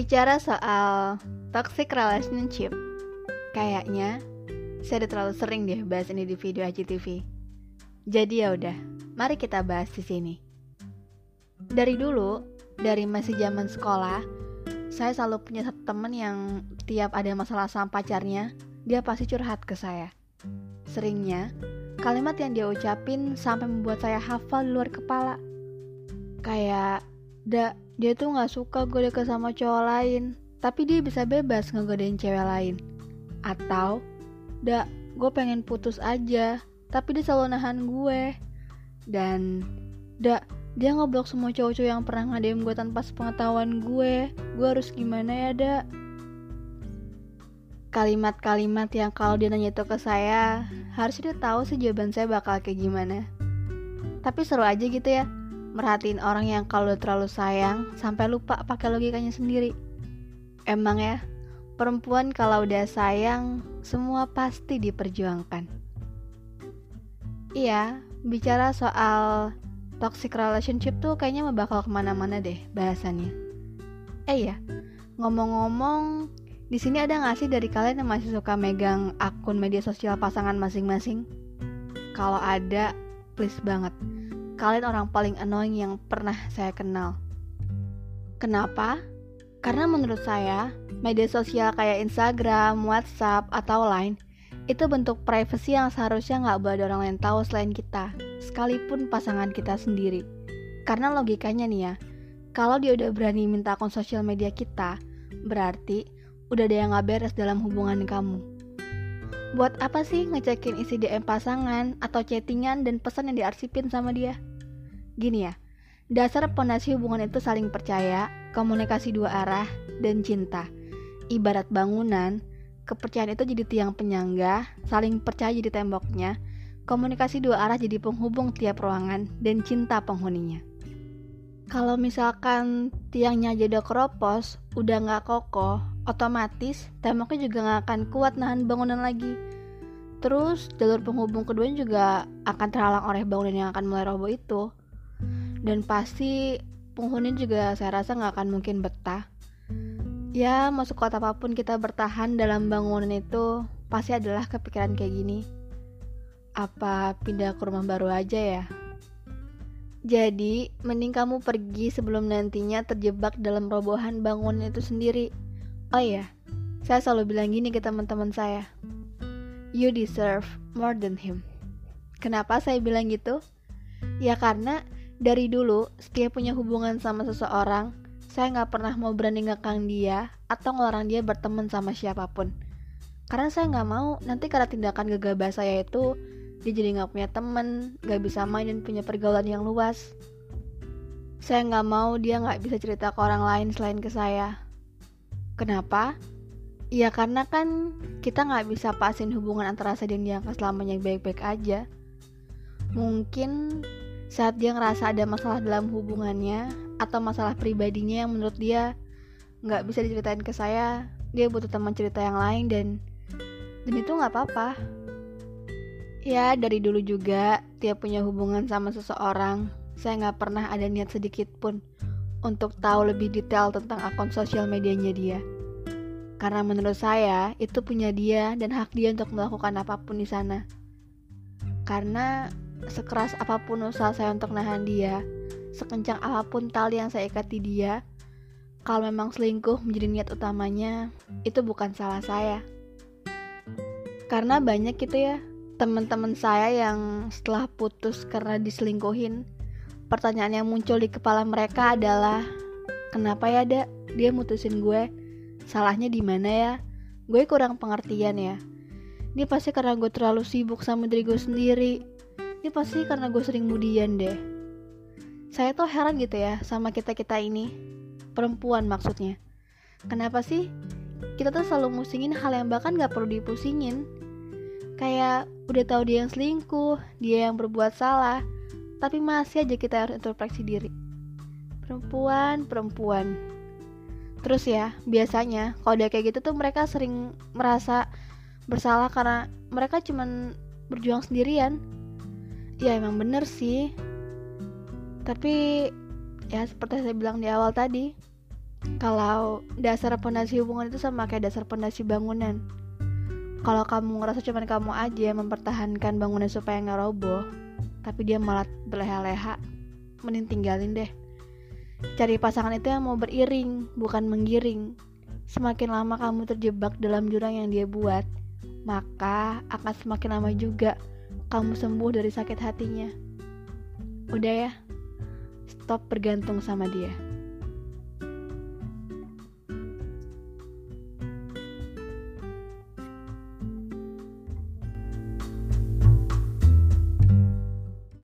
Bicara soal toxic relationship, kayaknya saya udah terlalu sering deh bahas ini di video IGTV. Jadi ya udah, mari kita bahas di sini. Dari dulu, dari masih zaman sekolah, saya selalu punya temen yang tiap ada masalah sama pacarnya, dia pasti curhat ke saya. Seringnya, kalimat yang dia ucapin sampai membuat saya hafal luar kepala. Kayak, da, dia tuh gak suka gue deket sama cowok lain, tapi dia bisa bebas ngegodain cewek lain. Atau, da, gue pengen putus aja, tapi dia selalu nahan gue. Dan, da, dia ngeblok semua cowok-cowok yang pernah ngadem gue tanpa sepengetahuan gue. Gue harus gimana ya, da? Kalimat-kalimat yang kalau dia nanya itu ke saya, harusnya dia tahu sih jawaban saya bakal kayak gimana. Tapi seru aja gitu ya merhatiin orang yang kalau terlalu sayang sampai lupa pakai logikanya sendiri. Emang ya, perempuan kalau udah sayang semua pasti diperjuangkan. Iya, bicara soal toxic relationship tuh kayaknya bakal ke mana-mana deh bahasannya. Eh ya, ngomong-ngomong, di sini ada nggak sih dari kalian yang masih suka megang akun media sosial pasangan masing-masing? Kalau ada, please banget kalian orang paling annoying yang pernah saya kenal. Kenapa? Karena menurut saya, media sosial kayak Instagram, WhatsApp, atau Line itu bentuk privasi yang seharusnya nggak boleh orang lain tahu selain kita, sekalipun pasangan kita sendiri. Karena logikanya nih ya, kalau dia udah berani minta akun sosial media kita, berarti udah ada yang nggak beres dalam hubungan kamu. Buat apa sih ngecekin isi DM pasangan atau chattingan dan pesan yang diarsipin sama dia? Gini ya, dasar pondasi hubungan itu saling percaya, komunikasi dua arah, dan cinta. Ibarat bangunan, kepercayaan itu jadi tiang penyangga, saling percaya jadi temboknya, komunikasi dua arah jadi penghubung tiap ruangan, dan cinta penghuninya. Kalau misalkan tiangnya jadi keropos, udah nggak kokoh, otomatis temboknya juga nggak akan kuat nahan bangunan lagi. Terus jalur penghubung keduanya juga akan terhalang oleh bangunan yang akan mulai roboh itu dan pasti penghuni juga saya rasa nggak akan mungkin betah. Ya masuk kota apa pun kita bertahan dalam bangunan itu pasti adalah kepikiran kayak gini. Apa pindah ke rumah baru aja ya? Jadi mending kamu pergi sebelum nantinya terjebak dalam robohan bangunan itu sendiri. Oh iya saya selalu bilang gini ke teman-teman saya. You deserve more than him. Kenapa saya bilang gitu? Ya karena dari dulu, setiap punya hubungan sama seseorang, saya nggak pernah mau berani ngekang dia atau ngelarang dia berteman sama siapa pun. Karena saya nggak mau nanti karena tindakan gegabah saya itu, dia jadi nggak punya temen, nggak bisa main dan punya pergaulan yang luas. Saya nggak mau dia nggak bisa cerita ke orang lain selain ke saya. Kenapa? Ya karena kan kita nggak bisa pasin hubungan antara saya dan dia selamanya baik-baik aja. Mungkin saat dia ngerasa ada masalah dalam hubungannya atau masalah pribadinya yang menurut dia nggak bisa diceritain ke saya dia butuh teman cerita yang lain dan dan itu nggak apa-apa. Ya dari dulu juga tiap punya hubungan sama seseorang. Saya nggak pernah ada niat sedikit pun untuk tahu lebih detail tentang akun sosial medianya dia. Karena menurut saya itu punya dia dan hak dia untuk melakukan apa pun di sana. Karena sekeras apa pun usaha saya untuk nahan dia, sekencang apa pun tali yang saya ikati dia, kalau memang selingkuh menjadi niat utamanya, itu bukan salah saya. Karena banyak gitu ya, teman-teman saya yang setelah putus karena diselingkuhin, pertanyaan yang muncul di kepala mereka adalah, kenapa ya, Da? Dia mutusin gue. Salahnya di mana ya? Gue kurang pengertian ya. Ini pasti karena gue terlalu sibuk sama diri gue sendiri ini pasti karena gue sering mudian deh. Saya tuh heran gitu ya sama kita-kita ini. Perempuan maksudnya. Kenapa sih kita tuh selalu musingin hal yang bahkan gak perlu dipusingin? Kayak udah tahu dia yang selingkuh dia yang berbuat salah tapi masih aja kita harus introspeksi diri. Perempuan perempuan. Terus ya biasanya kalau dia kayak gitu tuh mereka sering merasa bersalah karena mereka cuman berjuang sendirian ya emang bener sih. Tapi ya seperti saya bilang di awal tadi kalau dasar pondasi hubungan itu sama kayak dasar pondasi bangunan. Kalau kamu ngerasa cuman kamu aja yang mempertahankan bangunan supaya nggak roboh tapi dia malah berleha-leha mending tinggalin deh. Cari pasangan itu yang mau beriring bukan menggiring. Semakin lama kamu terjebak dalam jurang yang dia buat maka akan semakin lama juga kamu sembuh dari sakit hatinya. Udah ya stop bergantung sama dia